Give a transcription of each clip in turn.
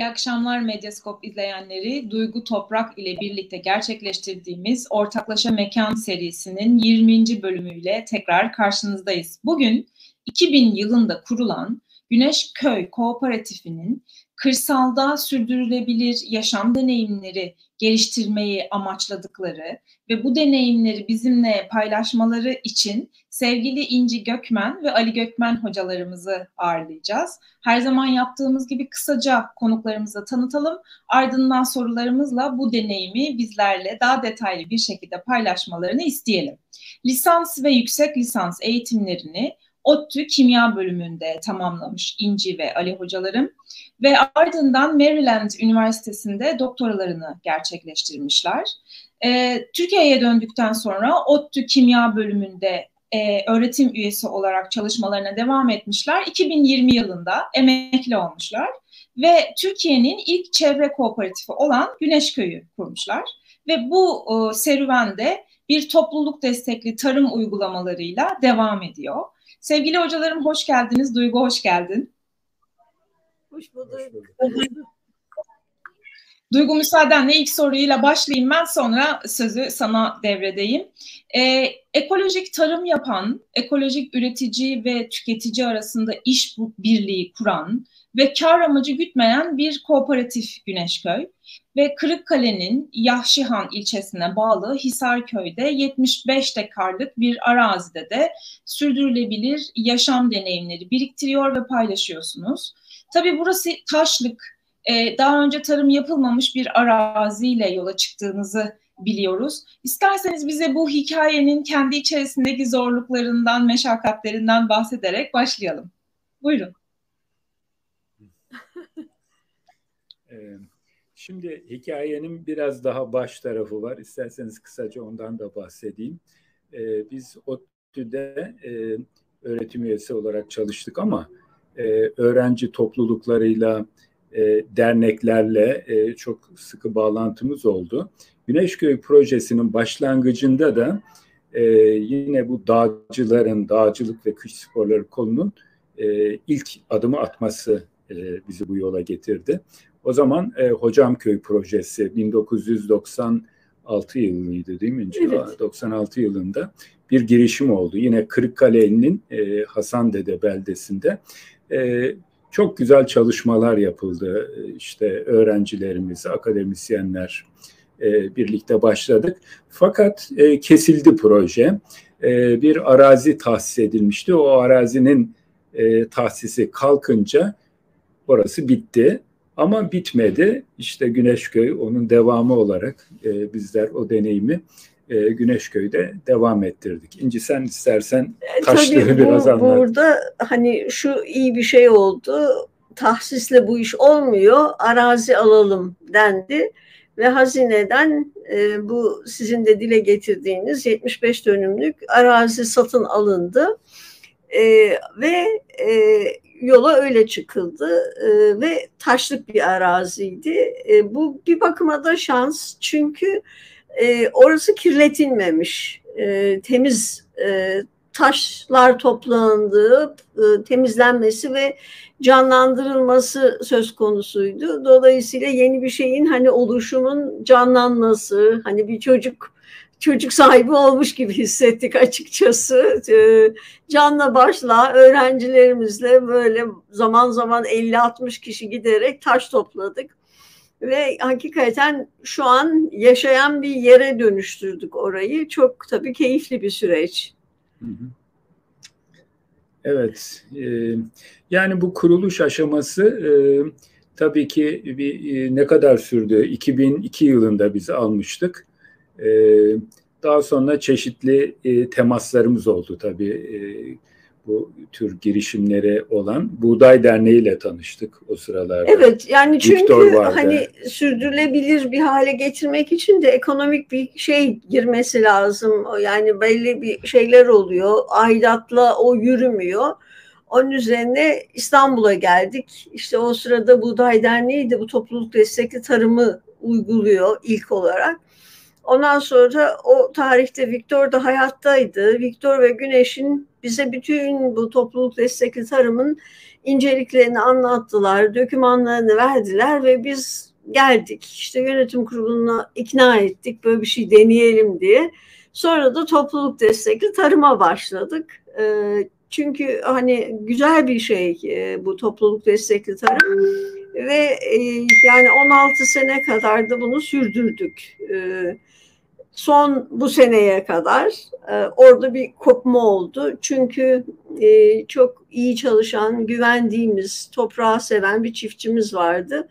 İyi akşamlar Medyaskop izleyenleri. Duygu Toprak ile birlikte gerçekleştirdiğimiz Ortaklaşa Mekan serisinin 20. bölümüyle tekrar karşınızdayız. Bugün 2000 yılında kurulan Güneş Köy Kooperatifinin kırsalda sürdürülebilir yaşam deneyimleri geliştirmeyi amaçladıkları ve bu deneyimleri bizimle paylaşmaları için sevgili İnci Gökmen ve Ali Gökmen hocalarımızı ağırlayacağız. Her zaman yaptığımız gibi kısaca konuklarımızı tanıtalım. Ardından sorularımızla bu deneyimi bizlerle daha detaylı bir şekilde paylaşmalarını isteyelim. Lisans ve yüksek lisans eğitimlerini ODTÜ Kimya bölümünde tamamlamış İnci ve Ali hocalarım ve ardından Maryland Üniversitesi'nde doktoralarını gerçekleştirmişler. E, Türkiye'ye döndükten sonra ODTÜ Kimya bölümünde e, öğretim üyesi olarak çalışmalarına devam etmişler. 2020 yılında emekli olmuşlar ve Türkiye'nin ilk çevre kooperatifi olan Güneşköy'ü kurmuşlar. Ve bu e, serüvende bir topluluk destekli tarım uygulamalarıyla devam ediyor. Sevgili hocalarım hoş geldiniz. Duygu hoş geldin. Hoş bulduk. Duygu müsaadenle ilk soruyla başlayayım ben sonra sözü sana devredeyim. Ee, ekolojik tarım yapan, ekolojik üretici ve tüketici arasında iş birliği kuran ve kar amacı gütmeyen bir kooperatif Güneşköy ve Kırıkkale'nin Yahşihan ilçesine bağlı Hisarköy'de 75 dekarlık bir arazide de sürdürülebilir yaşam deneyimleri biriktiriyor ve paylaşıyorsunuz. Tabii burası taşlık, e, daha önce tarım yapılmamış bir araziyle yola çıktığınızı biliyoruz. İsterseniz bize bu hikayenin kendi içerisindeki zorluklarından, meşakkatlerinden bahsederek başlayalım. Buyurun. Şimdi hikayenin biraz daha baş tarafı var. İsterseniz kısaca ondan da bahsedeyim. Biz ODTÜ'de öğretim üyesi olarak çalıştık ama öğrenci topluluklarıyla, derneklerle çok sıkı bağlantımız oldu. Güneşköy projesinin başlangıcında da yine bu dağcıların, dağcılık ve kış sporları kolunun ilk adımı atması bizi bu yola getirdi. O zaman e, Hocamköy projesi 1996 yılıydı değil mi? Evet. 96 yılında bir girişim oldu. Yine Kırıkkale'nin e, Hasan Dede beldesinde e, çok güzel çalışmalar yapıldı. İşte öğrencilerimiz, akademisyenler e, birlikte başladık. Fakat e, kesildi proje. E, bir arazi tahsis edilmişti. O arazinin e, tahsisi kalkınca orası bitti. Ama bitmedi. İşte Güneşköy onun devamı olarak e, bizler o deneyimi e, Güneşköy'de devam ettirdik. İnci sen istersen e, taşları bu, biraz anlat. Burada hani şu iyi bir şey oldu. Tahsisle bu iş olmuyor. Arazi alalım dendi ve hazineden e, bu sizin de dile getirdiğiniz 75 dönümlük arazi satın alındı. E, ve e, yola öyle çıkıldı e, ve taşlık bir araziydi. E, bu bir bakıma da şans çünkü e, orası kirletilmemiş, e, temiz e, taşlar toplandığı, e, temizlenmesi ve canlandırılması söz konusuydu. Dolayısıyla yeni bir şeyin hani oluşumun canlanması, hani bir çocuk çocuk sahibi olmuş gibi hissettik açıkçası. Ee, canla başla öğrencilerimizle böyle zaman zaman 50-60 kişi giderek taş topladık. Ve hakikaten şu an yaşayan bir yere dönüştürdük orayı. Çok tabii keyifli bir süreç. Evet, e, yani bu kuruluş aşaması e, tabii ki bir, e, ne kadar sürdü? 2002 yılında biz almıştık. Ee, daha sonra çeşitli e, temaslarımız oldu tabii e, bu tür girişimlere olan Buğday Derneği ile tanıştık o sıralarda. Evet yani çünkü hani sürdürülebilir bir hale getirmek için de ekonomik bir şey girmesi lazım. Yani belli bir şeyler oluyor. Aidatla o yürümüyor. Onun üzerine İstanbul'a geldik. İşte o sırada Buğday Derneği de bu topluluk destekli tarımı uyguluyor ilk olarak. Ondan sonra o tarihte Viktor da hayattaydı. Viktor ve Güneş'in bize bütün bu topluluk destekli tarımın inceliklerini anlattılar, dokümanlarını verdiler ve biz geldik. İşte yönetim kuruluna ikna ettik böyle bir şey deneyelim diye. Sonra da topluluk destekli tarıma başladık. Ee, çünkü hani güzel bir şey e, bu topluluk destekli tarım ve e, yani 16 sene kadar da bunu sürdürdük. Ee, son bu seneye kadar e, orada bir kopma oldu. Çünkü çok iyi çalışan, güvendiğimiz, toprağı seven bir çiftçimiz vardı.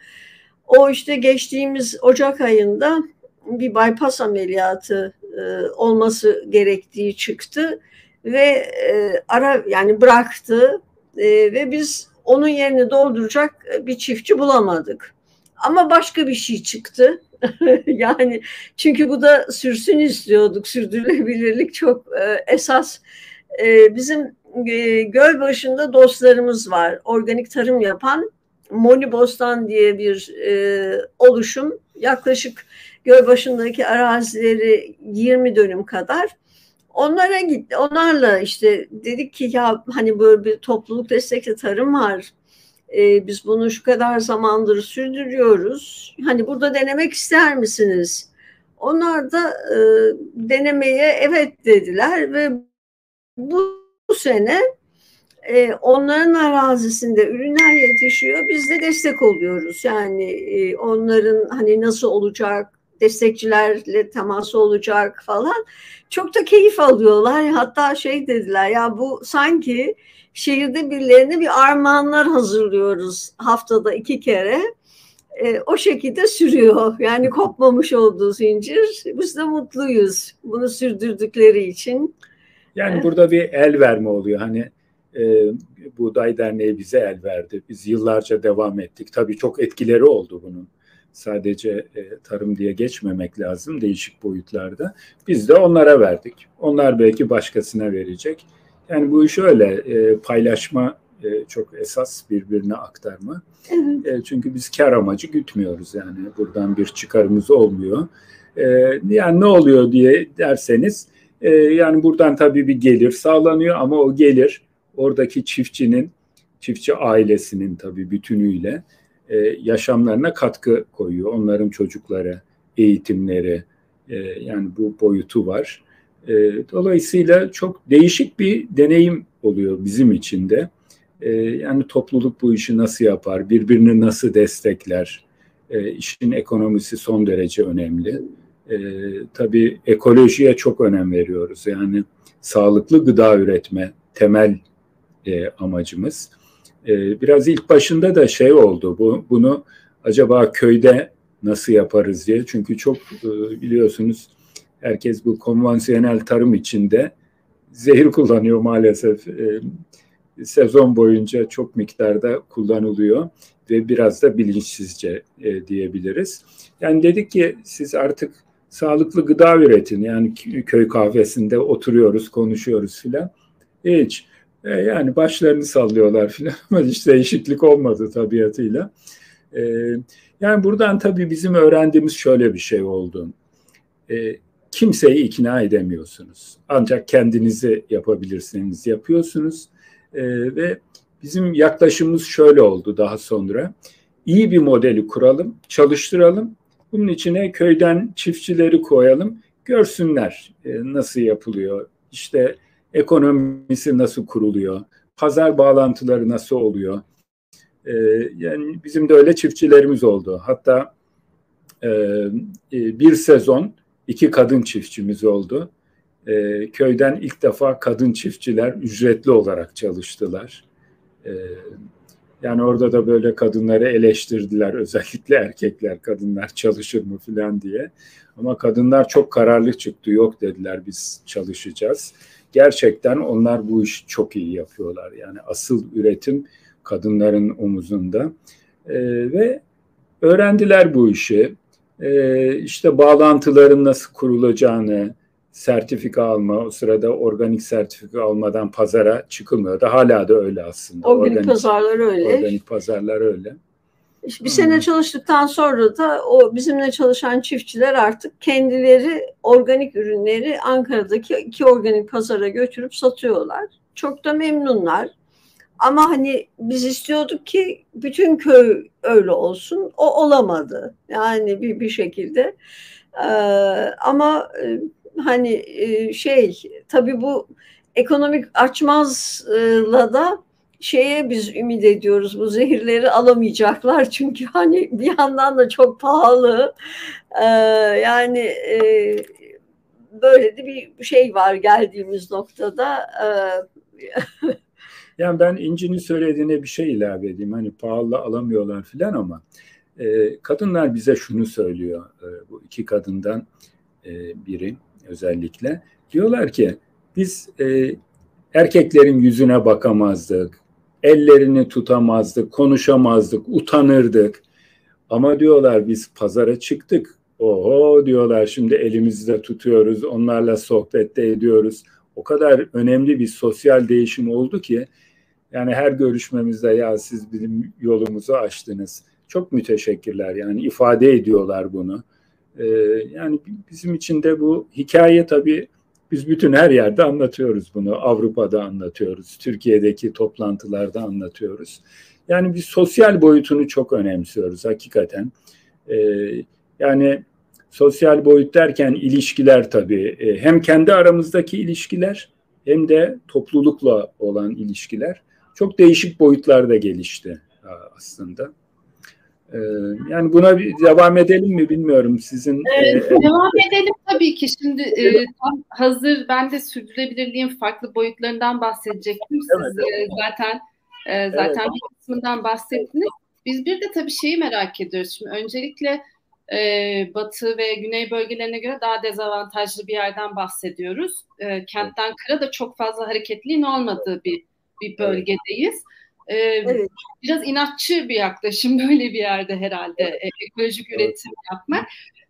O işte geçtiğimiz Ocak ayında bir bypass ameliyatı olması gerektiği çıktı ve e, ara yani bıraktı e, ve biz onun yerini dolduracak bir çiftçi bulamadık. Ama başka bir şey çıktı. yani çünkü bu da sürsün istiyorduk. Sürdürülebilirlik çok e, esas. E, bizim e, göl başında dostlarımız var. Organik tarım yapan Moni Bostan diye bir e, oluşum. Yaklaşık göl başındaki arazileri 20 dönüm kadar Onlara gitti. Onlarla işte dedik ki ya hani böyle bir topluluk destekli tarım var. Ee, biz bunu şu kadar zamandır sürdürüyoruz. Hani burada denemek ister misiniz? Onlar da e, denemeye evet dediler ve bu, sene e, onların arazisinde ürünler yetişiyor. Biz de destek oluyoruz. Yani e, onların hani nasıl olacak, destekçilerle teması olacak falan. Çok da keyif alıyorlar. Hatta şey dediler ya bu sanki şehirde birilerine bir armağanlar hazırlıyoruz haftada iki kere. E, o şekilde sürüyor. Yani kopmamış olduğu zincir. Biz de mutluyuz bunu sürdürdükleri için. Yani burada bir el verme oluyor. Hani e, Buğday Derneği bize el verdi. Biz yıllarca devam ettik. Tabii çok etkileri oldu bunun sadece e, tarım diye geçmemek lazım değişik boyutlarda. Biz de onlara verdik. Onlar belki başkasına verecek. Yani bu iş öyle e, paylaşma e, çok esas birbirine aktarma. E, çünkü biz kar amacı gütmüyoruz yani buradan bir çıkarımız olmuyor. E, yani ne oluyor diye derseniz e, yani buradan tabii bir gelir sağlanıyor ama o gelir oradaki çiftçinin, çiftçi ailesinin tabii bütünüyle e, yaşamlarına katkı koyuyor. Onların çocukları, eğitimleri e, yani bu boyutu var. E, dolayısıyla çok değişik bir deneyim oluyor bizim için de. yani topluluk bu işi nasıl yapar, birbirini nasıl destekler, işin ekonomisi son derece önemli. tabii ekolojiye çok önem veriyoruz. Yani sağlıklı gıda üretme temel amacımız. Ee, biraz ilk başında da şey oldu. Bu bunu acaba köyde nasıl yaparız diye. Çünkü çok e, biliyorsunuz herkes bu konvansiyonel tarım içinde zehir kullanıyor maalesef. E, sezon boyunca çok miktarda kullanılıyor ve biraz da bilinçsizce e, diyebiliriz. Yani dedik ki siz artık sağlıklı gıda üretin. Yani köy kahvesinde oturuyoruz, konuşuyoruz filan. Hiç. E, yani başlarını sallıyorlar filan ama hiç değişiklik olmadı tabiatıyla. E, yani buradan tabii bizim öğrendiğimiz şöyle bir şey oldu. E, kimseyi ikna edemiyorsunuz. Ancak kendinizi yapabilirsiniz, yapıyorsunuz. E, ve bizim yaklaşımımız şöyle oldu daha sonra. İyi bir modeli kuralım, çalıştıralım. Bunun içine köyden çiftçileri koyalım, görsünler e, nasıl yapılıyor. İşte ekonomisi nasıl kuruluyor, pazar bağlantıları nasıl oluyor. E, yani bizim de öyle çiftçilerimiz oldu. Hatta e, e, bir sezon iki kadın çiftçimiz oldu. E, köyden ilk defa kadın çiftçiler ücretli olarak çalıştılar. Yani orada da böyle kadınları eleştirdiler. Özellikle erkekler, kadınlar çalışır mı falan diye. Ama kadınlar çok kararlı çıktı. Yok dediler biz çalışacağız gerçekten onlar bu işi çok iyi yapıyorlar. Yani asıl üretim kadınların omuzunda e, ve öğrendiler bu işi. E, işte bağlantıların nasıl kurulacağını, sertifika alma, o sırada organik sertifika almadan pazara çıkılmıyordu. Hala da öyle aslında. Organik, organik pazarlar öyle. Organik pazarlar öyle. Bir sene çalıştıktan sonra da o bizimle çalışan çiftçiler artık kendileri organik ürünleri Ankara'daki iki organik pazara götürüp satıyorlar. Çok da memnunlar. Ama hani biz istiyorduk ki bütün köy öyle olsun. O olamadı. Yani bir bir şekilde. Ee, ama e, hani e, şey tabii bu ekonomik açmazla da şeye biz ümit ediyoruz bu zehirleri alamayacaklar. Çünkü hani bir yandan da çok pahalı. Ee, yani e, böyle de bir şey var geldiğimiz noktada. Ee, yani ben İnci'nin söylediğine bir şey ilave edeyim. Hani pahalı alamıyorlar filan ama e, kadınlar bize şunu söylüyor e, bu iki kadından e, biri özellikle. Diyorlar ki biz e, erkeklerin yüzüne bakamazdık ellerini tutamazdık, konuşamazdık, utanırdık. Ama diyorlar biz pazara çıktık. Oho diyorlar şimdi elimizde tutuyoruz, onlarla sohbette ediyoruz. O kadar önemli bir sosyal değişim oldu ki yani her görüşmemizde ya siz bizim yolumuzu açtınız. Çok müteşekkirler yani ifade ediyorlar bunu. Ee, yani bizim için de bu hikaye tabii biz bütün her yerde anlatıyoruz bunu. Avrupa'da anlatıyoruz, Türkiye'deki toplantılarda anlatıyoruz. Yani bir sosyal boyutunu çok önemsiyoruz hakikaten. Ee, yani sosyal boyut derken ilişkiler tabii e, hem kendi aramızdaki ilişkiler hem de toplulukla olan ilişkiler çok değişik boyutlarda gelişti aslında. Ee, yani buna bir devam edelim mi bilmiyorum sizin. Evet, e, devam edelim tabii ki. Şimdi e, tam hazır ben de sürdürülebilirliğin farklı boyutlarından bahsedecektim. Siz evet. e, zaten e, zaten evet. bir kısmından bahsettiniz. Biz bir de tabii şeyi merak ediyoruz. Şimdi öncelikle e, batı ve güney bölgelerine göre daha dezavantajlı bir yerden bahsediyoruz. E, kentten kıra da çok fazla hareketliğin olmadığı bir bir bölgedeyiz. Evet. Ee, evet. Biraz inatçı bir yaklaşım böyle bir yerde herhalde e, ekolojik üretim yapmak.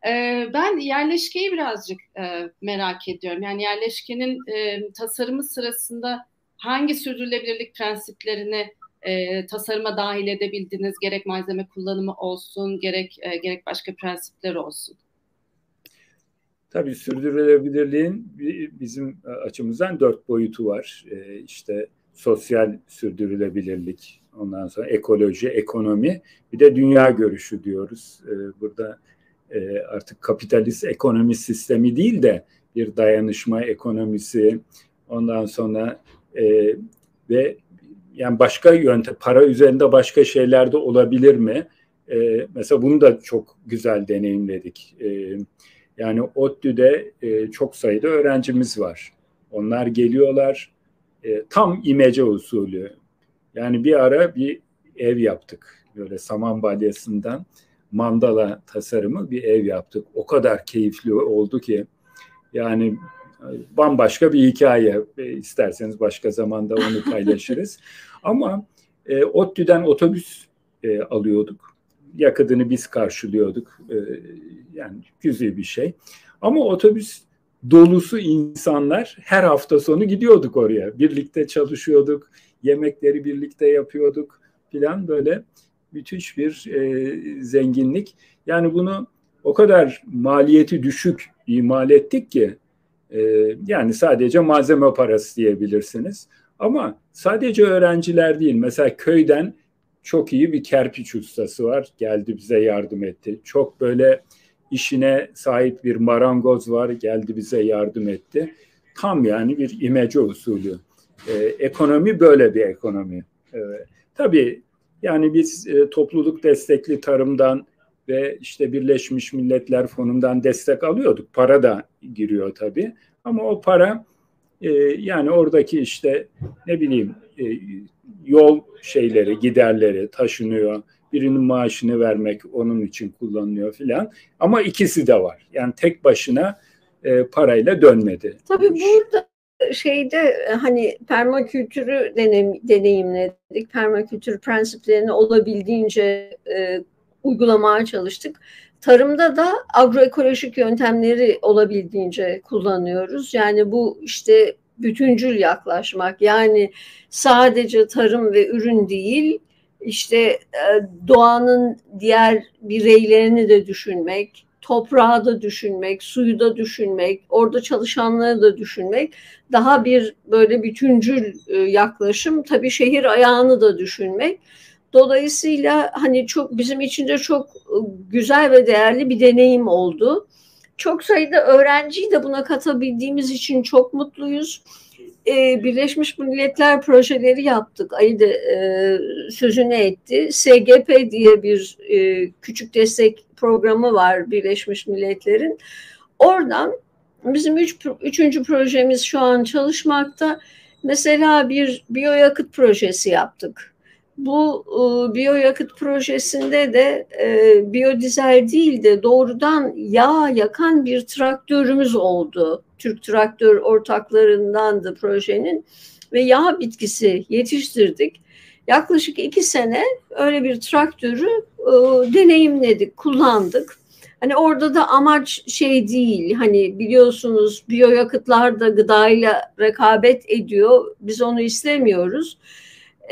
Ee, ben yerleşkeyi birazcık e, merak ediyorum. Yani yerleşkenin e, tasarımı sırasında hangi sürdürülebilirlik prensiplerini e, tasarıma dahil edebildiniz? Gerek malzeme kullanımı olsun, gerek e, gerek başka prensipler olsun. Tabii sürdürülebilirliğin bizim açımızdan dört boyutu var. E, işte sosyal sürdürülebilirlik, ondan sonra ekoloji, ekonomi, bir de dünya görüşü diyoruz. Ee, burada e, artık kapitalist ekonomi sistemi değil de bir dayanışma ekonomisi, ondan sonra e, ve yani başka yöntem, para üzerinde başka şeyler de olabilir mi? E, mesela bunu da çok güzel deneyimledik. yani ODTÜ'de çok sayıda öğrencimiz var. Onlar geliyorlar, e, tam imece usulü. Yani bir ara bir ev yaptık. Böyle saman balyasından mandala tasarımı bir ev yaptık. O kadar keyifli oldu ki yani bambaşka bir hikaye. E, isterseniz başka zamanda onu paylaşırız. Ama e, ODTÜ'den otobüs e, alıyorduk. Yakıtını biz karşılıyorduk. E, yani güzel bir şey. Ama otobüs dolusu insanlar her hafta sonu gidiyorduk oraya. Birlikte çalışıyorduk, yemekleri birlikte yapıyorduk filan böyle müthiş bir e, zenginlik. Yani bunu o kadar maliyeti düşük imal ettik ki e, yani sadece malzeme parası diyebilirsiniz. Ama sadece öğrenciler değil. Mesela köyden çok iyi bir kerpiç ustası var. Geldi bize yardım etti. Çok böyle işine sahip bir marangoz var geldi bize yardım etti. Tam yani bir imece usulü. Ee, ekonomi böyle bir ekonomi. Ee, tabii yani biz e, topluluk destekli tarımdan ve işte Birleşmiş Milletler Fonu'ndan destek alıyorduk. Para da giriyor tabii. Ama o para e, yani oradaki işte ne bileyim e, yol şeyleri, giderleri taşınıyor birinin maaşını vermek onun için kullanılıyor filan. Ama ikisi de var. Yani tek başına e, parayla dönmedi. Tabii burada şeyde hani permakültürü deneyim, deneyimledik. Permakültür prensiplerini olabildiğince e, uygulamaya çalıştık. Tarımda da agroekolojik yöntemleri olabildiğince kullanıyoruz. Yani bu işte bütüncül yaklaşmak yani sadece tarım ve ürün değil işte e, doğanın diğer bireylerini de düşünmek, toprağı da düşünmek, suyu da düşünmek, orada çalışanları da düşünmek daha bir böyle bütüncül e, yaklaşım. Tabii şehir ayağını da düşünmek. Dolayısıyla hani çok bizim için de çok e, güzel ve değerli bir deneyim oldu. Çok sayıda öğrenciyi de buna katabildiğimiz için çok mutluyuz. Ee, Birleşmiş Milletler projeleri yaptık. Ali de e, sözünü etti. SGP diye bir e, küçük destek programı var Birleşmiş Milletler'in. Oradan bizim üç, üçüncü projemiz şu an çalışmakta. Mesela bir biyoyakıt projesi yaptık. Bu e, biyoyakıt projesinde de e, biyodizel değil de doğrudan yağ yakan bir traktörümüz oldu. Türk traktör ortaklarındandı projenin ve yağ bitkisi yetiştirdik. Yaklaşık iki sene öyle bir traktörü e, deneyimledik, kullandık. Hani orada da amaç şey değil, hani biliyorsunuz biyoyakıtlar da gıdayla rekabet ediyor. Biz onu istemiyoruz.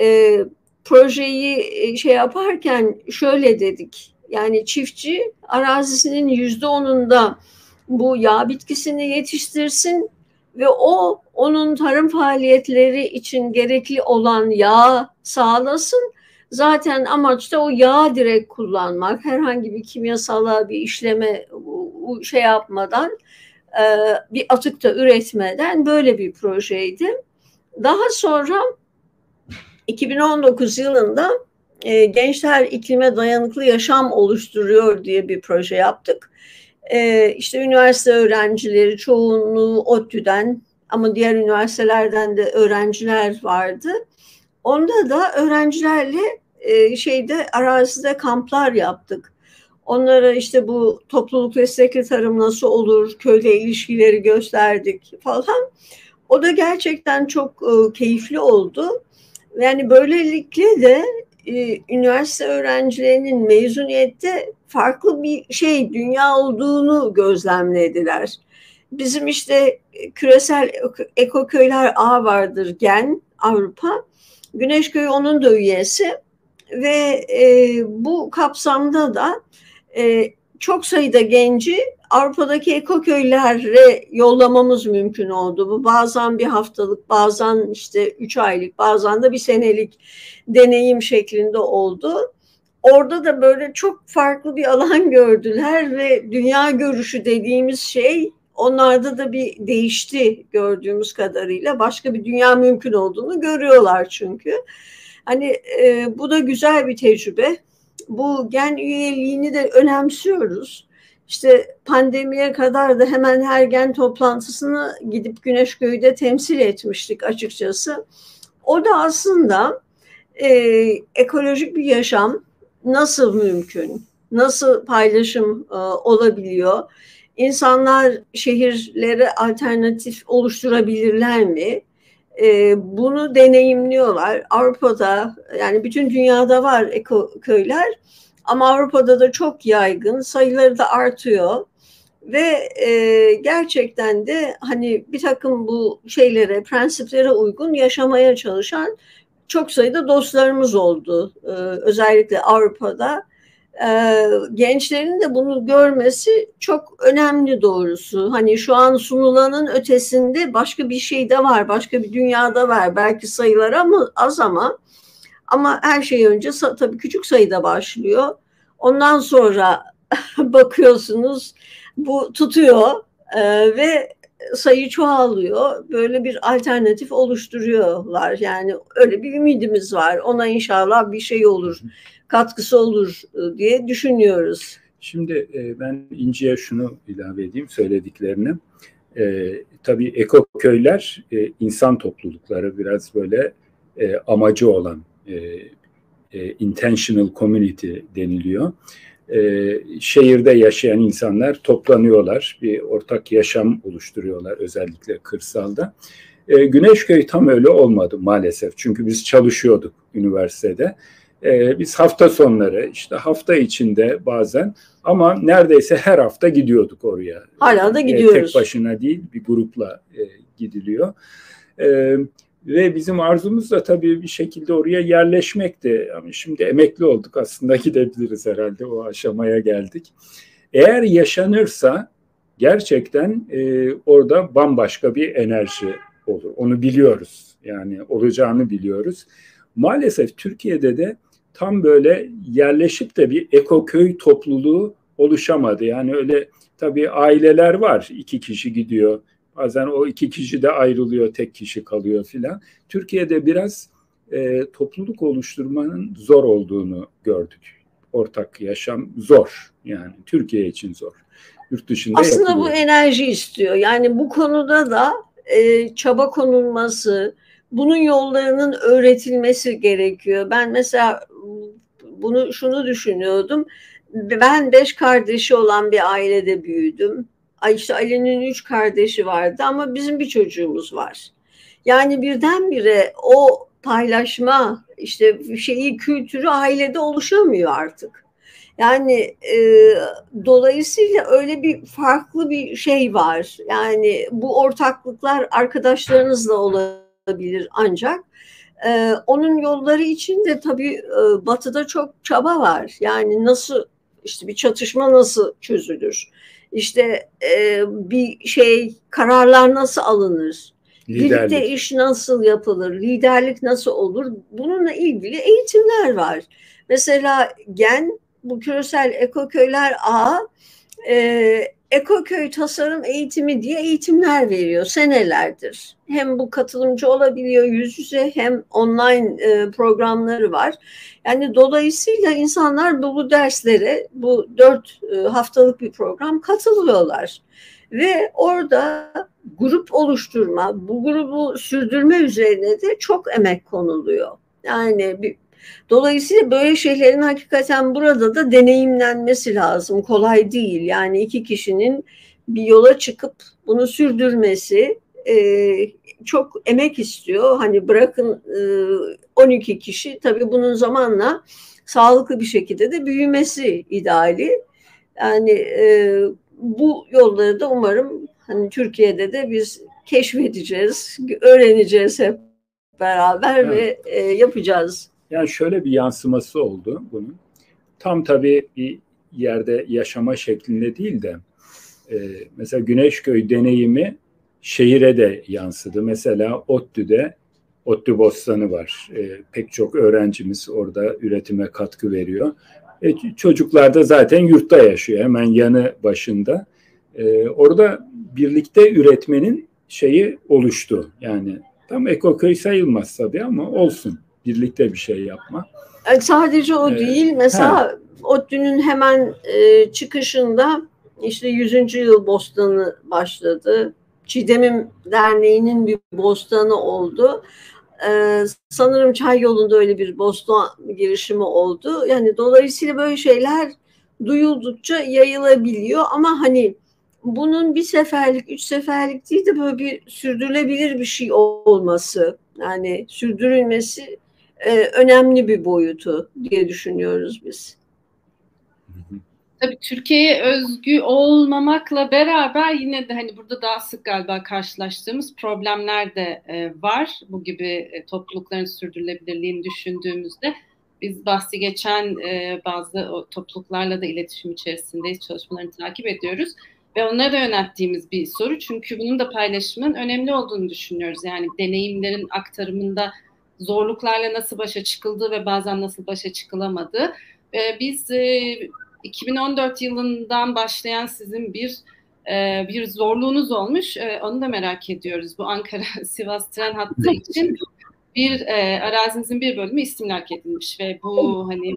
E, projeyi e, şey yaparken şöyle dedik. Yani çiftçi arazisinin yüzde onunda bu yağ bitkisini yetiştirsin ve o onun tarım faaliyetleri için gerekli olan yağ sağlasın. Zaten amaç da o yağ direkt kullanmak. Herhangi bir kimyasala bir işleme şey yapmadan e, bir atık da üretmeden böyle bir projeydi. Daha sonra 2019 yılında e, gençler iklime dayanıklı yaşam oluşturuyor diye bir proje yaptık. E, işte üniversite öğrencileri çoğunluğu ODTÜ'den ama diğer üniversitelerden de öğrenciler vardı. Onda da öğrencilerle e, şeyde arazide kamplar yaptık. Onlara işte bu topluluk destekli tarım nasıl olur, köyle ilişkileri gösterdik falan. O da gerçekten çok e, keyifli oldu. Yani böylelikle de e, üniversite öğrencilerinin mezuniyette farklı bir şey dünya olduğunu gözlemlediler. Bizim işte küresel ekoköyler ağ vardır GEN Avrupa. Güneşköy onun da üyesi ve e, bu kapsamda da e, çok sayıda genci Avrupa'daki ekoköylere yollamamız mümkün oldu. Bu bazen bir haftalık, bazen işte üç aylık, bazen de bir senelik deneyim şeklinde oldu. Orada da böyle çok farklı bir alan gördüler ve dünya görüşü dediğimiz şey onlarda da bir değişti gördüğümüz kadarıyla. Başka bir dünya mümkün olduğunu görüyorlar çünkü. Hani e, bu da güzel bir tecrübe. Bu gen üyeliğini de önemsiyoruz. İşte pandemiye kadar da hemen her gen toplantısını gidip Güneşköy'de temsil etmiştik açıkçası. O da aslında e, ekolojik bir yaşam nasıl mümkün, nasıl paylaşım e, olabiliyor, insanlar şehirlere alternatif oluşturabilirler mi? E, bunu deneyimliyorlar. Avrupa'da yani bütün dünyada var eko köyler ama Avrupa'da da çok yaygın, sayıları da artıyor ve e, gerçekten de hani bir takım bu şeylere, prensiplere uygun yaşamaya çalışan çok sayıda dostlarımız oldu. E, özellikle Avrupa'da. E, gençlerin de bunu görmesi çok önemli doğrusu. Hani şu an sunulanın ötesinde başka bir şey de var, başka bir dünyada var. Belki sayılar ama az ama ama her şey önce tabii küçük sayıda başlıyor. Ondan sonra bakıyorsunuz bu tutuyor e, ve sayı çoğalıyor. Böyle bir alternatif oluşturuyorlar. Yani öyle bir ümidimiz var. Ona inşallah bir şey olur, katkısı olur e, diye düşünüyoruz. Şimdi e, ben İnci'ye şunu ilave edeyim söylediklerini. E, tabii ekoköyler e, insan toplulukları biraz böyle e, amacı olan e, e, intentional community deniliyor e, şehirde yaşayan insanlar toplanıyorlar. Bir ortak yaşam oluşturuyorlar özellikle kırsalda. E, Güneşköy tam öyle olmadı maalesef. Çünkü biz çalışıyorduk üniversitede. E, biz hafta sonları işte hafta içinde bazen ama neredeyse her hafta gidiyorduk oraya. Hala da gidiyoruz. E, tek başına değil bir grupla e, gidiliyor. E, Ve bizim arzumuz da tabii bir şekilde oraya yerleşmekti. Ama şimdi emekli olduk aslında gidebiliriz herhalde o aşamaya geldik. Eğer yaşanırsa gerçekten e, orada bambaşka bir enerji olur. Onu biliyoruz. Yani olacağını biliyoruz. Maalesef Türkiye'de de tam böyle yerleşip de bir ekoköy topluluğu oluşamadı. Yani öyle tabii aileler var. iki kişi gidiyor. Bazen o iki kişi de ayrılıyor, tek kişi kalıyor filan. Türkiye'de biraz e, topluluk oluşturmanın zor olduğunu gördük. Ortak yaşam zor. Yani Türkiye için zor. Yurt dışında Aslında yapılıyor. bu enerji istiyor. Yani bu konuda da e, çaba konulması, bunun yollarının öğretilmesi gerekiyor. Ben mesela bunu şunu düşünüyordum. Ben beş kardeşi olan bir ailede büyüdüm. Ay işte Ali'nin üç kardeşi vardı ama bizim bir çocuğumuz var. Yani birdenbire o paylaşma işte şeyi kültürü ailede oluşamıyor artık. Yani e, dolayısıyla öyle bir farklı bir şey var. Yani bu ortaklıklar arkadaşlarınızla olabilir ancak e, onun yolları için de tabii e, batıda çok çaba var. Yani nasıl işte bir çatışma nasıl çözülür? İşte e, bir şey kararlar nasıl alınır? Liderlik. Birlikte iş nasıl yapılır? Liderlik nasıl olur? Bununla ilgili eğitimler var. Mesela Gen bu küresel ekoköyler ağı e, ekoköy tasarım eğitimi diye eğitimler veriyor senelerdir. Hem bu katılımcı olabiliyor yüz yüze hem online e, programları var. Yani dolayısıyla insanlar bu derslere bu dört e, haftalık bir program katılıyorlar. Ve orada grup oluşturma, bu grubu sürdürme üzerine de çok emek konuluyor. Yani bir Dolayısıyla böyle şeylerin hakikaten burada da deneyimlenmesi lazım. Kolay değil. Yani iki kişinin bir yola çıkıp bunu sürdürmesi e, çok emek istiyor. Hani bırakın e, 12 kişi tabii bunun zamanla sağlıklı bir şekilde de büyümesi ideali. Yani e, bu yolları da umarım hani Türkiye'de de biz keşfedeceğiz, öğreneceğiz hep beraber evet. ve e, yapacağız. Yani şöyle bir yansıması oldu bunun. Tam tabii bir yerde yaşama şeklinde değil de e, mesela Güneşköy deneyimi şehire de yansıdı. Mesela ODTÜ'de ODTÜ Bostanı var. E, pek çok öğrencimiz orada üretime katkı veriyor. E, çocuklar da zaten yurtta yaşıyor hemen yanı başında. E, orada birlikte üretmenin şeyi oluştu. Yani tam ekoköy sayılmaz tabii ama olsun birlikte bir şey yapma. Yani sadece o ee, değil. Mesela he. ODTÜ'nün hemen e, çıkışında işte 100. yıl bostanı başladı. Çiğdemim Derneği'nin bir bostanı oldu. Ee, sanırım Çay yolunda öyle bir bostan girişimi oldu. Yani dolayısıyla böyle şeyler duyuldukça yayılabiliyor ama hani bunun bir seferlik, üç seferlik değil de böyle bir sürdürülebilir bir şey olması, yani sürdürülmesi e, önemli bir boyutu diye düşünüyoruz biz. Tabii Türkiye'ye özgü olmamakla beraber yine de hani burada daha sık galiba karşılaştığımız problemler de e, var. Bu gibi e, toplulukların sürdürülebilirliğini düşündüğümüzde biz bahsi geçen bazı topluluklarla da iletişim içerisindeyiz, çalışmalarını takip ediyoruz. Ve onlara da yönelttiğimiz bir soru çünkü bunun da paylaşımın önemli olduğunu düşünüyoruz. Yani deneyimlerin aktarımında zorluklarla nasıl başa çıkıldığı ve bazen nasıl başa çıkılamadığı. E, biz e, 2014 yılından başlayan sizin bir e, bir zorluğunuz olmuş. E, onu da merak ediyoruz. Bu Ankara-Sivas tren hattı için bir e, arazinizin bir bölümü istimlak edilmiş ve bu hani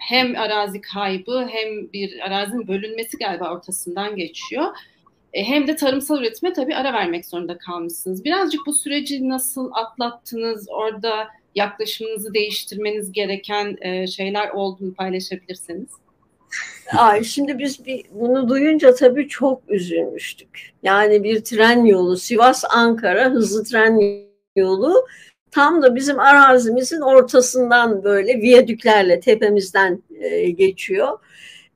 hem arazi kaybı hem bir arazinin bölünmesi galiba ortasından geçiyor. E, hem de tarımsal üretime tabii ara vermek zorunda kalmışsınız. Birazcık bu süreci nasıl atlattınız? Orada yaklaşımınızı değiştirmeniz gereken e, şeyler oldu mu paylaşabilirseniz? Ay, şimdi biz bir, bunu duyunca tabii çok üzülmüştük. Yani bir tren yolu, Sivas-Ankara hızlı tren yolu tam da bizim arazimizin ortasından böyle viyadüklerle tepemizden e, geçiyor.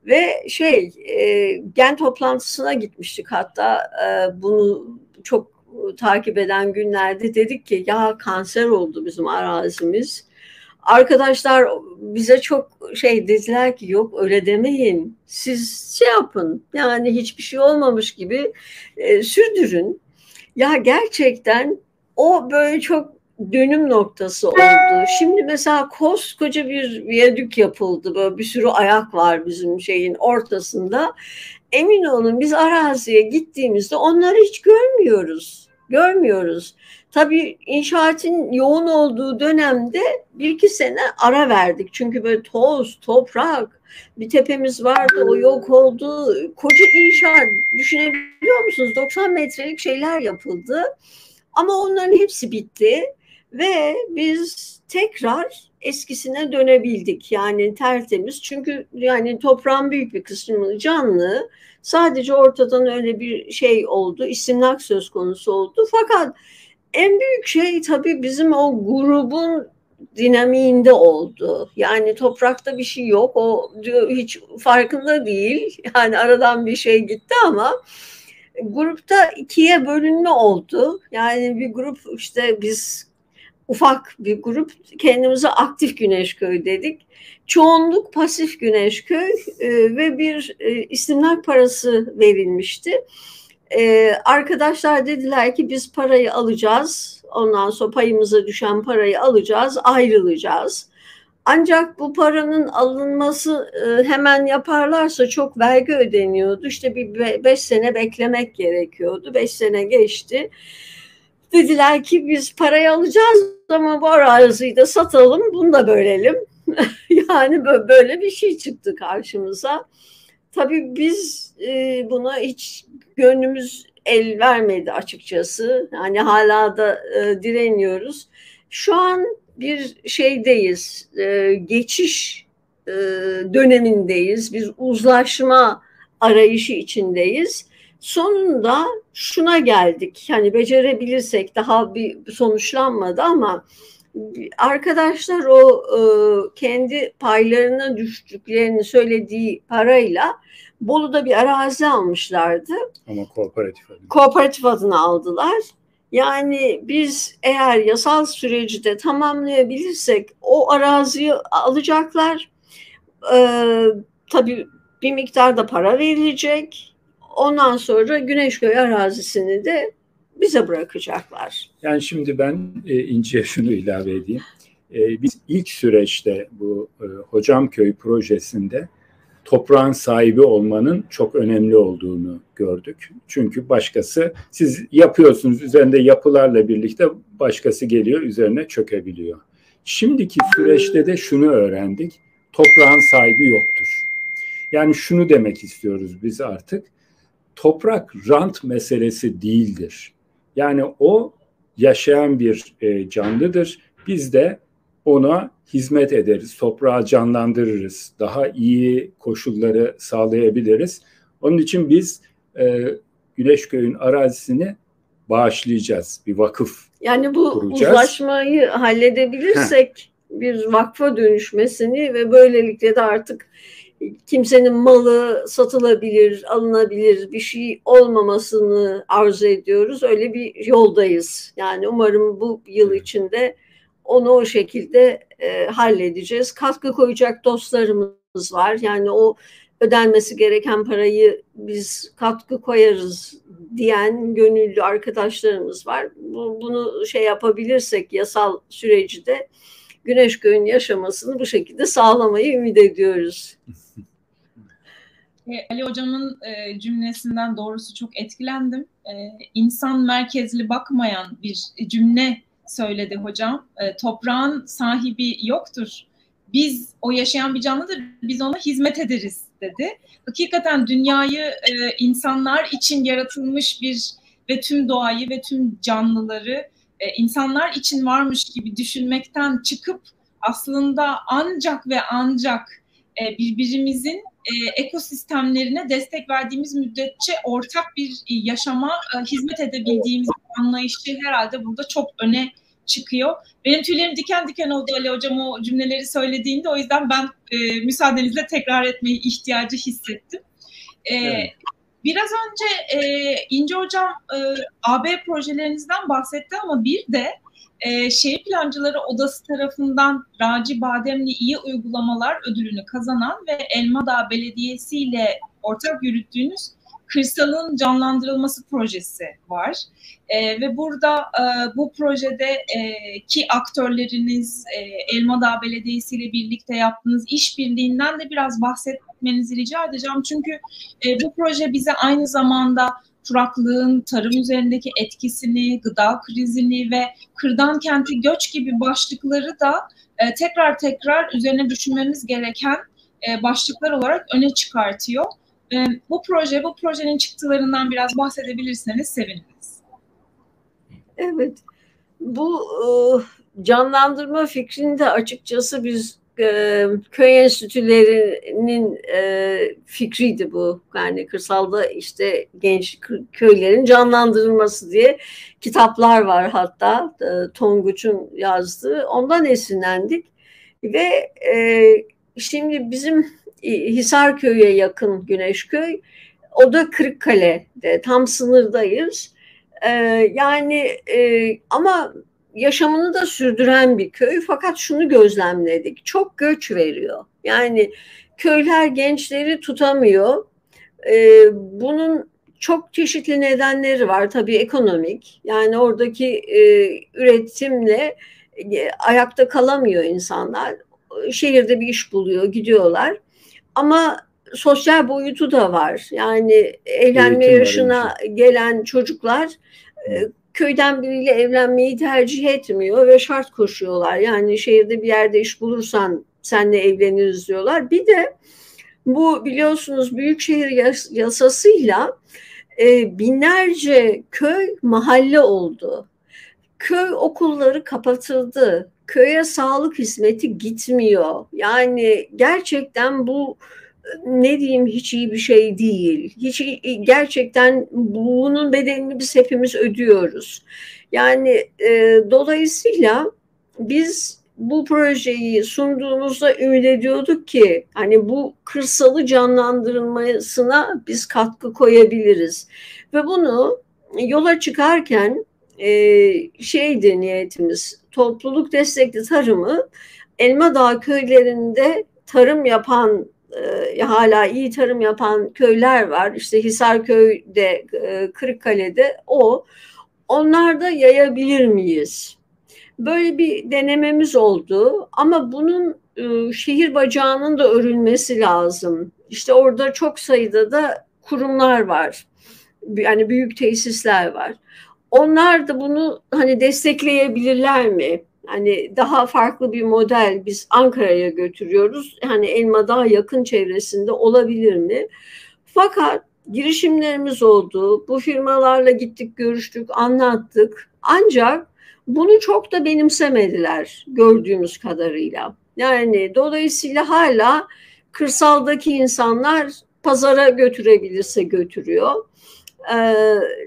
Ve şey e, gen toplantısına gitmiştik hatta e, bunu çok takip eden günlerde dedik ki ya kanser oldu bizim arazimiz. Arkadaşlar bize çok şey dediler ki yok öyle demeyin. Siz şey yapın yani hiçbir şey olmamış gibi e, sürdürün. Ya gerçekten o böyle çok dönüm noktası oldu. Şimdi mesela koskoca bir viyadük yapıldı. Böyle bir sürü ayak var bizim şeyin ortasında. Emin olun biz araziye gittiğimizde onları hiç görmüyoruz. Görmüyoruz. Tabii inşaatın yoğun olduğu dönemde bir iki sene ara verdik. Çünkü böyle toz, toprak, bir tepemiz vardı o yok oldu. Koca inşaat düşünebiliyor musunuz? 90 metrelik şeyler yapıldı. Ama onların hepsi bitti ve biz tekrar eskisine dönebildik. Yani tertemiz. Çünkü yani toprağın büyük bir kısmı canlı. Sadece ortadan öyle bir şey oldu. İstimlak söz konusu oldu. Fakat en büyük şey tabii bizim o grubun dinamiğinde oldu. Yani toprakta bir şey yok. O hiç farkında değil. Yani aradan bir şey gitti ama grupta ikiye bölünme oldu. Yani bir grup işte biz ufak bir grup kendimize aktif Güneşköy dedik. Çoğunluk pasif Güneşköy e, ve bir e, istimlak parası verilmişti. E, arkadaşlar dediler ki biz parayı alacağız. Ondan sonra payımıza düşen parayı alacağız, ayrılacağız. Ancak bu paranın alınması e, hemen yaparlarsa çok vergi ödeniyordu. İşte bir beş sene beklemek gerekiyordu. Beş sene geçti. Dediler ki biz parayı alacağız ama bu araziyi de satalım, bunu da bölelim. yani böyle bir şey çıktı karşımıza. Tabii biz e, buna hiç gönlümüz el vermedi açıkçası. Yani hala da e, direniyoruz. Şu an bir şeydeyiz, e, geçiş dönemindeyiz, bir uzlaşma arayışı içindeyiz. Sonunda şuna geldik. Hani becerebilirsek daha bir sonuçlanmadı ama arkadaşlar o e, kendi paylarına düştüklerini söylediği parayla Bolu'da bir arazi almışlardı. Ama kooperatif adına. Kooperatif adına aldılar. Yani biz eğer yasal süreci de tamamlayabilirsek o araziyi alacaklar. Ee, tabii bir miktar da para verilecek Ondan sonra Güneşköy arazisini de bize bırakacaklar. Yani şimdi ben e, İnci'ye şunu ilave edeyim. E, biz ilk süreçte bu e, Hocamköy projesinde toprağın sahibi olmanın çok önemli olduğunu gördük. Çünkü başkası siz yapıyorsunuz üzerinde yapılarla birlikte başkası geliyor üzerine çökebiliyor. Şimdiki süreçte de şunu öğrendik. Toprağın sahibi yoktur. Yani şunu demek istiyoruz biz artık toprak rant meselesi değildir. Yani o yaşayan bir e, canlıdır. Biz de ona hizmet ederiz, toprağı canlandırırız, daha iyi koşulları sağlayabiliriz. Onun için biz e, Güneşköy'ün arazisini bağışlayacağız, bir vakıf Yani bu kuracağız. uzlaşmayı halledebilirsek Heh. bir vakfa dönüşmesini ve böylelikle de artık kimsenin malı satılabilir, alınabilir bir şey olmamasını arzu ediyoruz. Öyle bir yoldayız. Yani umarım bu yıl içinde onu o şekilde e, halledeceğiz. Katkı koyacak dostlarımız var. Yani o ödenmesi gereken parayı biz katkı koyarız diyen gönüllü arkadaşlarımız var. Bu, bunu şey yapabilirsek yasal süreci de Güneşköy'ün yaşamasını bu şekilde sağlamayı ümit ediyoruz. Ali Hocam'ın e, cümlesinden doğrusu çok etkilendim. E, insan merkezli bakmayan bir cümle söyledi hocam. E, toprağın sahibi yoktur. Biz o yaşayan bir canlıdır. Biz ona hizmet ederiz dedi. Hakikaten dünyayı e, insanlar için yaratılmış bir ve tüm doğayı ve tüm canlıları insanlar için varmış gibi düşünmekten çıkıp aslında ancak ve ancak birbirimizin e, ekosistemlerine destek verdiğimiz müddetçe ortak bir yaşama e, hizmet edebildiğimiz anlayışı herhalde burada çok öne çıkıyor. Benim tüylerim diken diken oldu Ali Hocam o cümleleri söylediğinde o yüzden ben e, müsaadenizle tekrar etmeyi ihtiyacı hissettim. E, evet. Biraz önce e, İnce Hocam e, AB projelerinizden bahsetti ama bir de e, Şehir Plancıları Odası tarafından Raci Bademli İyi Uygulamalar ödülünü kazanan ve Elmadağ Belediyesi ile ortak yürüttüğünüz kırsalın canlandırılması projesi var. E, ve burada e, bu projede e, ki aktörleriniz e, Elmadağ Belediyesi ile birlikte yaptığınız işbirliğinden de biraz bahsetmenizi rica edeceğim. Çünkü e, bu proje bize aynı zamanda kuraklığın tarım üzerindeki etkisini, gıda krizini ve kırdan kenti göç gibi başlıkları da e, tekrar tekrar üzerine düşünmemiz gereken e, başlıklar olarak öne çıkartıyor. E, bu proje, bu projenin çıktılarından biraz bahsedebilirseniz seviniriz. Evet, bu e, canlandırma fikrini de açıkçası biz e, köy enstitülerinin e, fikriydi bu. Yani kırsalda işte genç köylerin canlandırılması diye kitaplar var hatta e, Tonguç'un yazdığı. Ondan esinlendik ve e, şimdi bizim Hisarköy'e yakın Güneşköy o da Kırıkkale'de tam sınırdayız. E, yani e, ama yaşamını da sürdüren bir köy. Fakat şunu gözlemledik. Çok göç veriyor. Yani köyler gençleri tutamıyor. Ee, bunun çok çeşitli nedenleri var. Tabii ekonomik. Yani oradaki e, üretimle e, ayakta kalamıyor insanlar. Şehirde bir iş buluyor gidiyorlar. Ama sosyal boyutu da var. Yani evlenme Eğitim yaşına gelen çocuklar e, köyden biriyle evlenmeyi tercih etmiyor ve şart koşuyorlar. Yani şehirde bir yerde iş bulursan senle evleniriz diyorlar. Bir de bu biliyorsunuz büyükşehir yasasıyla e, binlerce köy mahalle oldu. Köy okulları kapatıldı. Köye sağlık hizmeti gitmiyor. Yani gerçekten bu ne diyeyim hiç iyi bir şey değil. Hiç gerçekten bunun bedelini biz hepimiz ödüyoruz. Yani e, dolayısıyla biz bu projeyi sunduğumuzda ümit ediyorduk ki hani bu kırsalı canlandırılmasına biz katkı koyabiliriz. Ve bunu yola çıkarken e, şeydi niyetimiz topluluk destekli tarımı Elma Dağ köylerinde tarım yapan e, hala iyi tarım yapan köyler var. İşte Hisarköy'de, e, Kırıkkale'de o. Onlarda yayabilir miyiz? Böyle bir denememiz oldu ama bunun e, şehir bacağının da örülmesi lazım. İşte orada çok sayıda da kurumlar var. Yani büyük tesisler var. Onlar da bunu hani destekleyebilirler mi? Hani daha farklı bir model biz Ankara'ya götürüyoruz. Hani Elma daha yakın çevresinde olabilir mi? Fakat girişimlerimiz oldu. Bu firmalarla gittik, görüştük, anlattık. Ancak bunu çok da benimsemediler gördüğümüz kadarıyla. Yani dolayısıyla hala kırsaldaki insanlar pazara götürebilirse götürüyor e,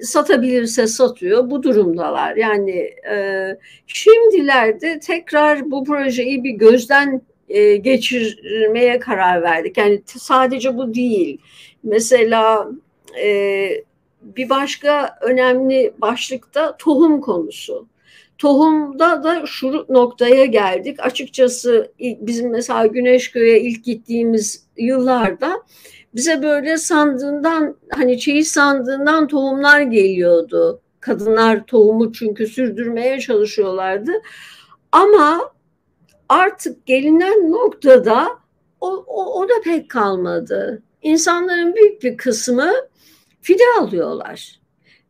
satabilirse satıyor. Bu durumdalar. Yani e, şimdilerde tekrar bu projeyi bir gözden e, geçirmeye karar verdik. Yani sadece bu değil. Mesela e, bir başka önemli başlıkta tohum konusu. Tohumda da şu noktaya geldik. Açıkçası bizim mesela Güneşköy'e ilk gittiğimiz yıllarda bize böyle sandığından hani çeyiz sandığından tohumlar geliyordu. Kadınlar tohumu çünkü sürdürmeye çalışıyorlardı. Ama artık gelinen noktada o, o, o da pek kalmadı. İnsanların büyük bir kısmı fide alıyorlar.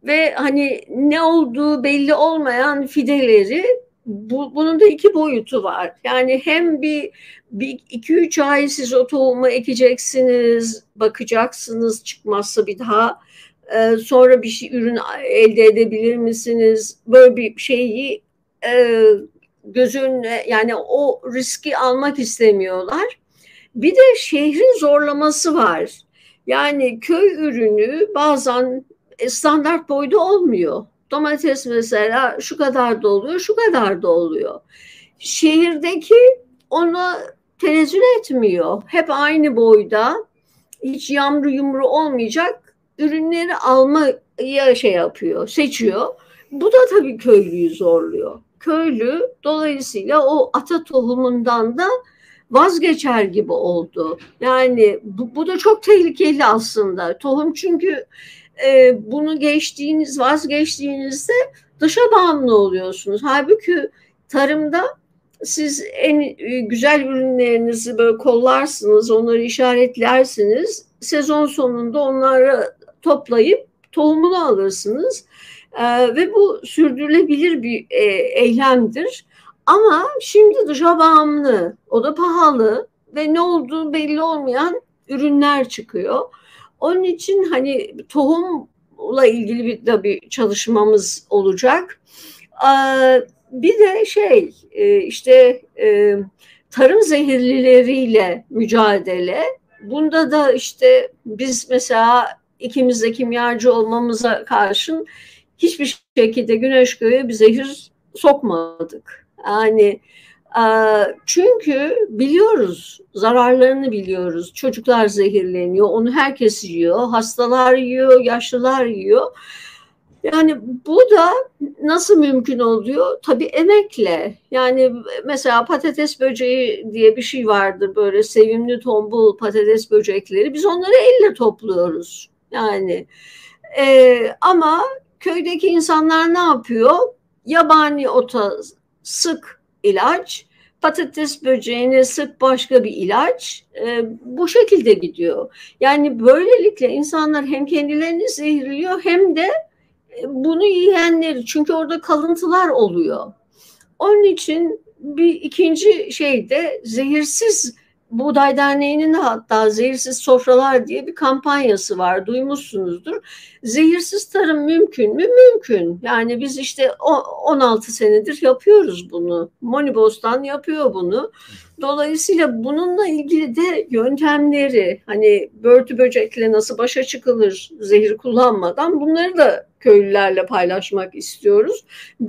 Ve hani ne olduğu belli olmayan fideleri bu, bunun da iki boyutu var. Yani hem bir, bir iki üç ay siz o tohumu ekeceksiniz, bakacaksınız çıkmazsa bir daha e, sonra bir şey ürün elde edebilir misiniz? Böyle bir şeyi e, göz önüne yani o riski almak istemiyorlar. Bir de şehrin zorlaması var. Yani köy ürünü bazen standart boyda olmuyor. Domates mesela şu kadar da oluyor, şu kadar da oluyor. Şehirdeki onu tenezzül etmiyor. Hep aynı boyda, hiç yamru yumru olmayacak ürünleri almaya şey yapıyor, seçiyor. Bu da tabii köylüyü zorluyor. Köylü dolayısıyla o ata tohumundan da vazgeçer gibi oldu. Yani bu, bu da çok tehlikeli aslında. Tohum çünkü e, bunu geçtiğiniz, vazgeçtiğinizde dışa bağımlı oluyorsunuz. Halbuki tarımda siz en e, güzel ürünlerinizi böyle kollarsınız, onları işaretlersiniz. Sezon sonunda onları toplayıp tohumunu alırsınız. Ee, ve bu sürdürülebilir bir e, eylemdir. Ama şimdi dışa bağımlı, o da pahalı ve ne olduğu belli olmayan ürünler çıkıyor. Onun için hani tohumla ilgili bir de bir çalışmamız olacak. Bir de şey e, işte e, tarım zehirlileriyle mücadele. Bunda da işte biz mesela ikimiz de kimyacı olmamıza karşın hiçbir şekilde güneş göğe bir zehir sokmadık. Yani çünkü biliyoruz, zararlarını biliyoruz. Çocuklar zehirleniyor, onu herkes yiyor, hastalar yiyor, yaşlılar yiyor. Yani bu da nasıl mümkün oluyor? Tabii emekle. Yani mesela patates böceği diye bir şey vardır böyle sevimli tombul patates böcekleri. Biz onları elle topluyoruz. Yani e, ama köydeki insanlar ne yapıyor? Yabani ota sık ilaç, patates böceğine sık başka bir ilaç e, bu şekilde gidiyor. Yani böylelikle insanlar hem kendilerini zehirliyor hem de e, bunu yiyenleri çünkü orada kalıntılar oluyor. Onun için bir ikinci şey de zehirsiz Buğday Derneği'nin hatta Zehirsiz Sofralar diye bir kampanyası var. Duymuşsunuzdur. Zehirsiz tarım mümkün mü? Mümkün. Yani biz işte 16 senedir yapıyoruz bunu. Monibostan yapıyor bunu. Dolayısıyla bununla ilgili de yöntemleri hani börtü böcekle nasıl başa çıkılır zehir kullanmadan bunları da köylülerle paylaşmak istiyoruz.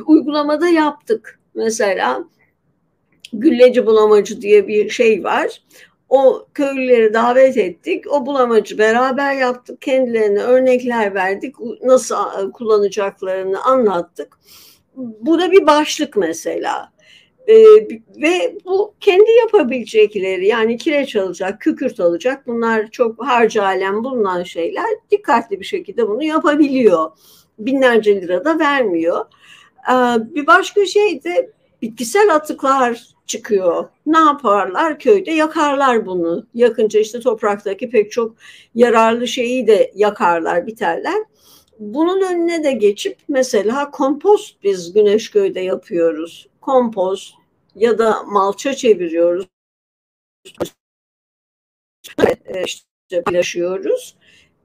Uygulamada yaptık. Mesela gülleci bulamacı diye bir şey var. O köylüleri davet ettik. O bulamacı beraber yaptık. Kendilerine örnekler verdik. Nasıl kullanacaklarını anlattık. Bu da bir başlık mesela. Ee, ve bu kendi yapabilecekleri yani kireç alacak, kükürt alacak bunlar çok harcı alem bulunan şeyler dikkatli bir şekilde bunu yapabiliyor. Binlerce lira da vermiyor. Ee, bir başka şey de bitkisel atıklar çıkıyor. Ne yaparlar? Köyde yakarlar bunu. Yakınca işte topraktaki pek çok yararlı şeyi de yakarlar, biterler. Bunun önüne de geçip mesela kompost biz Güneşköy'de yapıyoruz. Kompost ya da malça çeviriyoruz. işte paylaşıyoruz.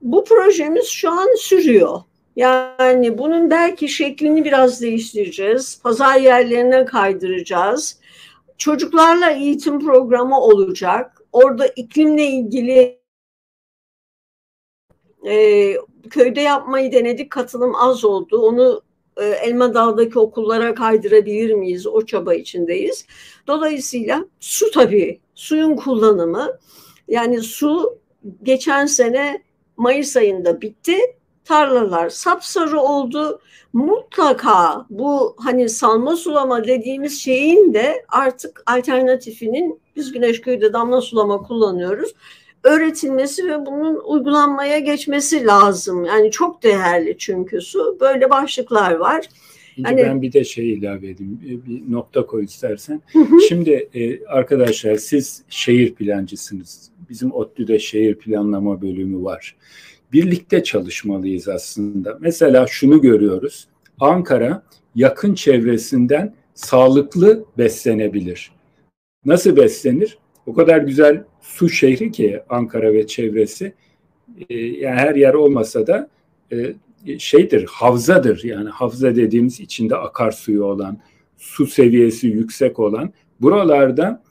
Bu projemiz şu an sürüyor. Yani bunun belki şeklini biraz değiştireceğiz. Pazar yerlerine kaydıracağız. Çocuklarla eğitim programı olacak. Orada iklimle ilgili e, köyde yapmayı denedik. Katılım az oldu. Onu e, Elma Dağ'daki okullara kaydırabilir miyiz? O çaba içindeyiz. Dolayısıyla su tabii. Suyun kullanımı. Yani su geçen sene Mayıs ayında bitti tarlalar sapsarı oldu. Mutlaka bu hani salma sulama dediğimiz şeyin de artık alternatifinin biz Güneşköy'de damla sulama kullanıyoruz. Öğretilmesi ve bunun uygulanmaya geçmesi lazım. Yani çok değerli çünkü su. Böyle başlıklar var. Şimdi hani... ben bir de şey ilave edeyim. Bir nokta koy istersen. Şimdi e, arkadaşlar siz şehir plancısınız. Bizim ODTÜ'de şehir planlama bölümü var birlikte çalışmalıyız aslında. Mesela şunu görüyoruz. Ankara yakın çevresinden sağlıklı beslenebilir. Nasıl beslenir? O kadar güzel su şehri ki Ankara ve çevresi. Ee, yani her yer olmasa da e, şeydir, havzadır. Yani havza dediğimiz içinde akarsuyu olan, su seviyesi yüksek olan buralarda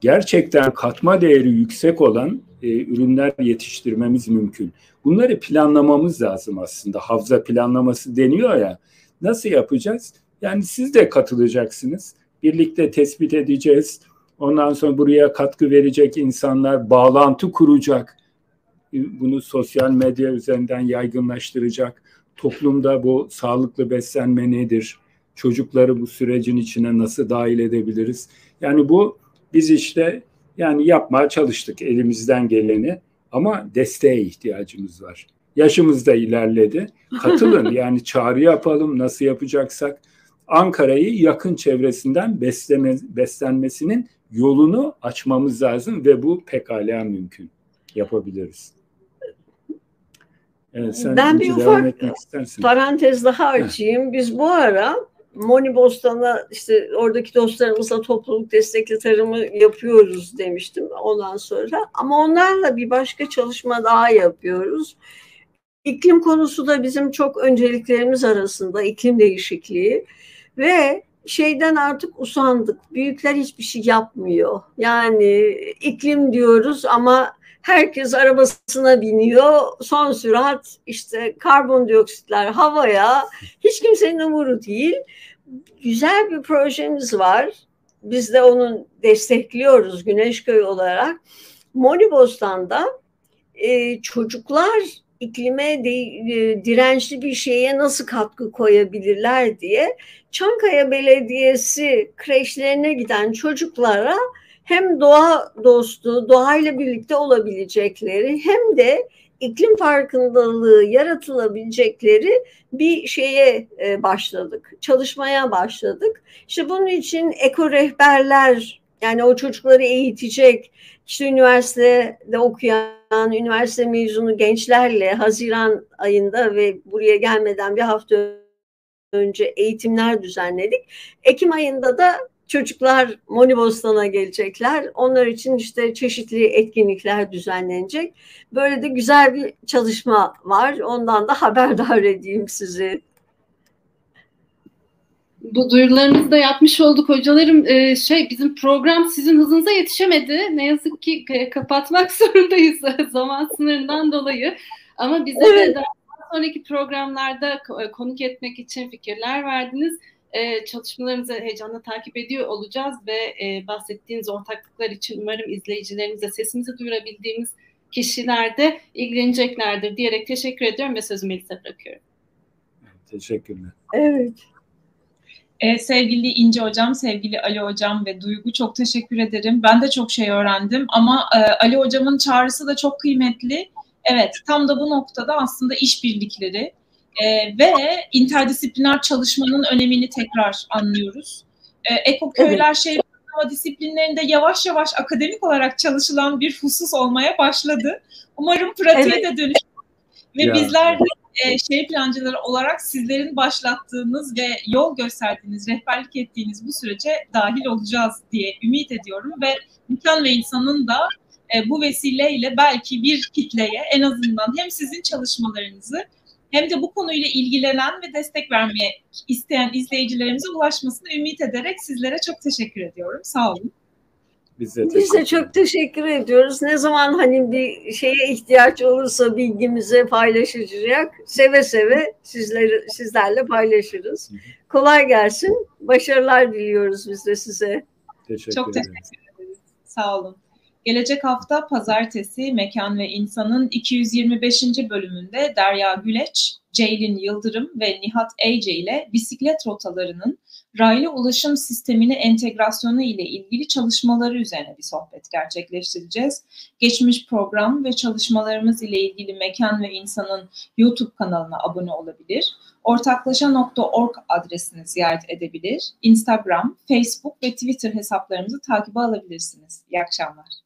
gerçekten katma değeri yüksek olan e, ürünler yetiştirmemiz mümkün. Bunları planlamamız lazım aslında. Havza planlaması deniyor ya. Nasıl yapacağız? Yani siz de katılacaksınız. Birlikte tespit edeceğiz. Ondan sonra buraya katkı verecek insanlar bağlantı kuracak. bunu sosyal medya üzerinden yaygınlaştıracak. Toplumda bu sağlıklı beslenme nedir? Çocukları bu sürecin içine nasıl dahil edebiliriz? Yani bu biz işte yani yapmaya çalıştık elimizden geleni ama desteğe ihtiyacımız var. Yaşımız da ilerledi. Katılın yani çağrı yapalım nasıl yapacaksak. Ankara'yı yakın çevresinden besleme, beslenmesinin yolunu açmamız lazım ve bu pekala mümkün. Yapabiliriz. Evet, sen ben bir ufak parantez daha açayım. Biz bu ara Moni Bostan'a işte oradaki dostlarımızla topluluk destekli tarımı yapıyoruz demiştim ondan sonra. Ama onlarla bir başka çalışma daha yapıyoruz. İklim konusu da bizim çok önceliklerimiz arasında iklim değişikliği ve şeyden artık usandık. Büyükler hiçbir şey yapmıyor. Yani iklim diyoruz ama herkes arabasına biniyor. Son sürat işte karbondioksitler havaya. Hiç kimsenin umuru değil. Güzel bir projemiz var. Biz de onu destekliyoruz Güneşköy olarak. Monibostan'da e, çocuklar iklime de, e, dirençli bir şeye nasıl katkı koyabilirler diye Çankaya Belediyesi kreşlerine giden çocuklara hem doğa dostu, doğayla birlikte olabilecekleri hem de iklim farkındalığı yaratılabilecekleri bir şeye e, başladık. Çalışmaya başladık. İşte bunun için eko rehberler yani o çocukları eğitecek, işte üniversitede okuyan, üniversite mezunu gençlerle Haziran ayında ve buraya gelmeden bir hafta önce eğitimler düzenledik. Ekim ayında da çocuklar Monibostan'a gelecekler. Onlar için işte çeşitli etkinlikler düzenlenecek. Böyle de güzel bir çalışma var. Ondan da haberdar edeyim sizi bu duyurularınızı da yapmış olduk hocalarım. Ee, şey bizim program sizin hızınıza yetişemedi. Ne yazık ki e, kapatmak zorundayız zaman sınırından dolayı. Ama bize evet. de daha sonraki programlarda konuk etmek için fikirler verdiniz. Ee, çalışmalarınızı heyecanla takip ediyor olacağız ve e, bahsettiğiniz ortaklıklar için umarım izleyicilerimize sesimizi duyurabildiğimiz kişiler de ilgileneceklerdir diyerek teşekkür ediyorum ve sözümü Elise bırakıyorum. Teşekkürler. Evet. Ee, sevgili İnce Hocam, sevgili Ali Hocam ve Duygu çok teşekkür ederim. Ben de çok şey öğrendim ama e, Ali Hocam'ın çağrısı da çok kıymetli. Evet, tam da bu noktada aslında işbirlikleri e, ve interdisipliner çalışmanın önemini tekrar anlıyoruz. E, Eko Köyler evet. Şehir disiplinlerinde yavaş yavaş akademik olarak çalışılan bir husus olmaya başladı. Umarım pratiğe evet. de dönüşür ve ya. bizler de e, şehir plancıları olarak sizlerin başlattığınız ve yol gösterdiğiniz, rehberlik ettiğiniz bu sürece dahil olacağız diye ümit ediyorum ve Mükemmel ve insanın da e, bu vesileyle belki bir kitleye en azından hem sizin çalışmalarınızı hem de bu konuyla ilgilenen ve destek vermeye isteyen izleyicilerimize ulaşmasını ümit ederek sizlere çok teşekkür ediyorum. Sağ olun. Biz de, Biz de çok teşekkür ediyoruz. Ne zaman hani bir şeye ihtiyaç olursa bilgimizi paylaşacak seve seve sizleri sizlerle paylaşırız. Kolay gelsin. Başarılar diliyoruz biz de size. Teşekkür çok ederim. teşekkür ederiz. Sağ olun. Gelecek hafta pazartesi Mekan ve İnsan'ın 225. bölümünde Derya Güleç, Ceylin Yıldırım ve Nihat Ece ile bisiklet rotalarının raylı ulaşım sistemine entegrasyonu ile ilgili çalışmaları üzerine bir sohbet gerçekleştireceğiz. Geçmiş program ve çalışmalarımız ile ilgili Mekan ve İnsan'ın YouTube kanalına abone olabilir. Ortaklaşa.org adresini ziyaret edebilir. Instagram, Facebook ve Twitter hesaplarımızı takibe alabilirsiniz. İyi akşamlar.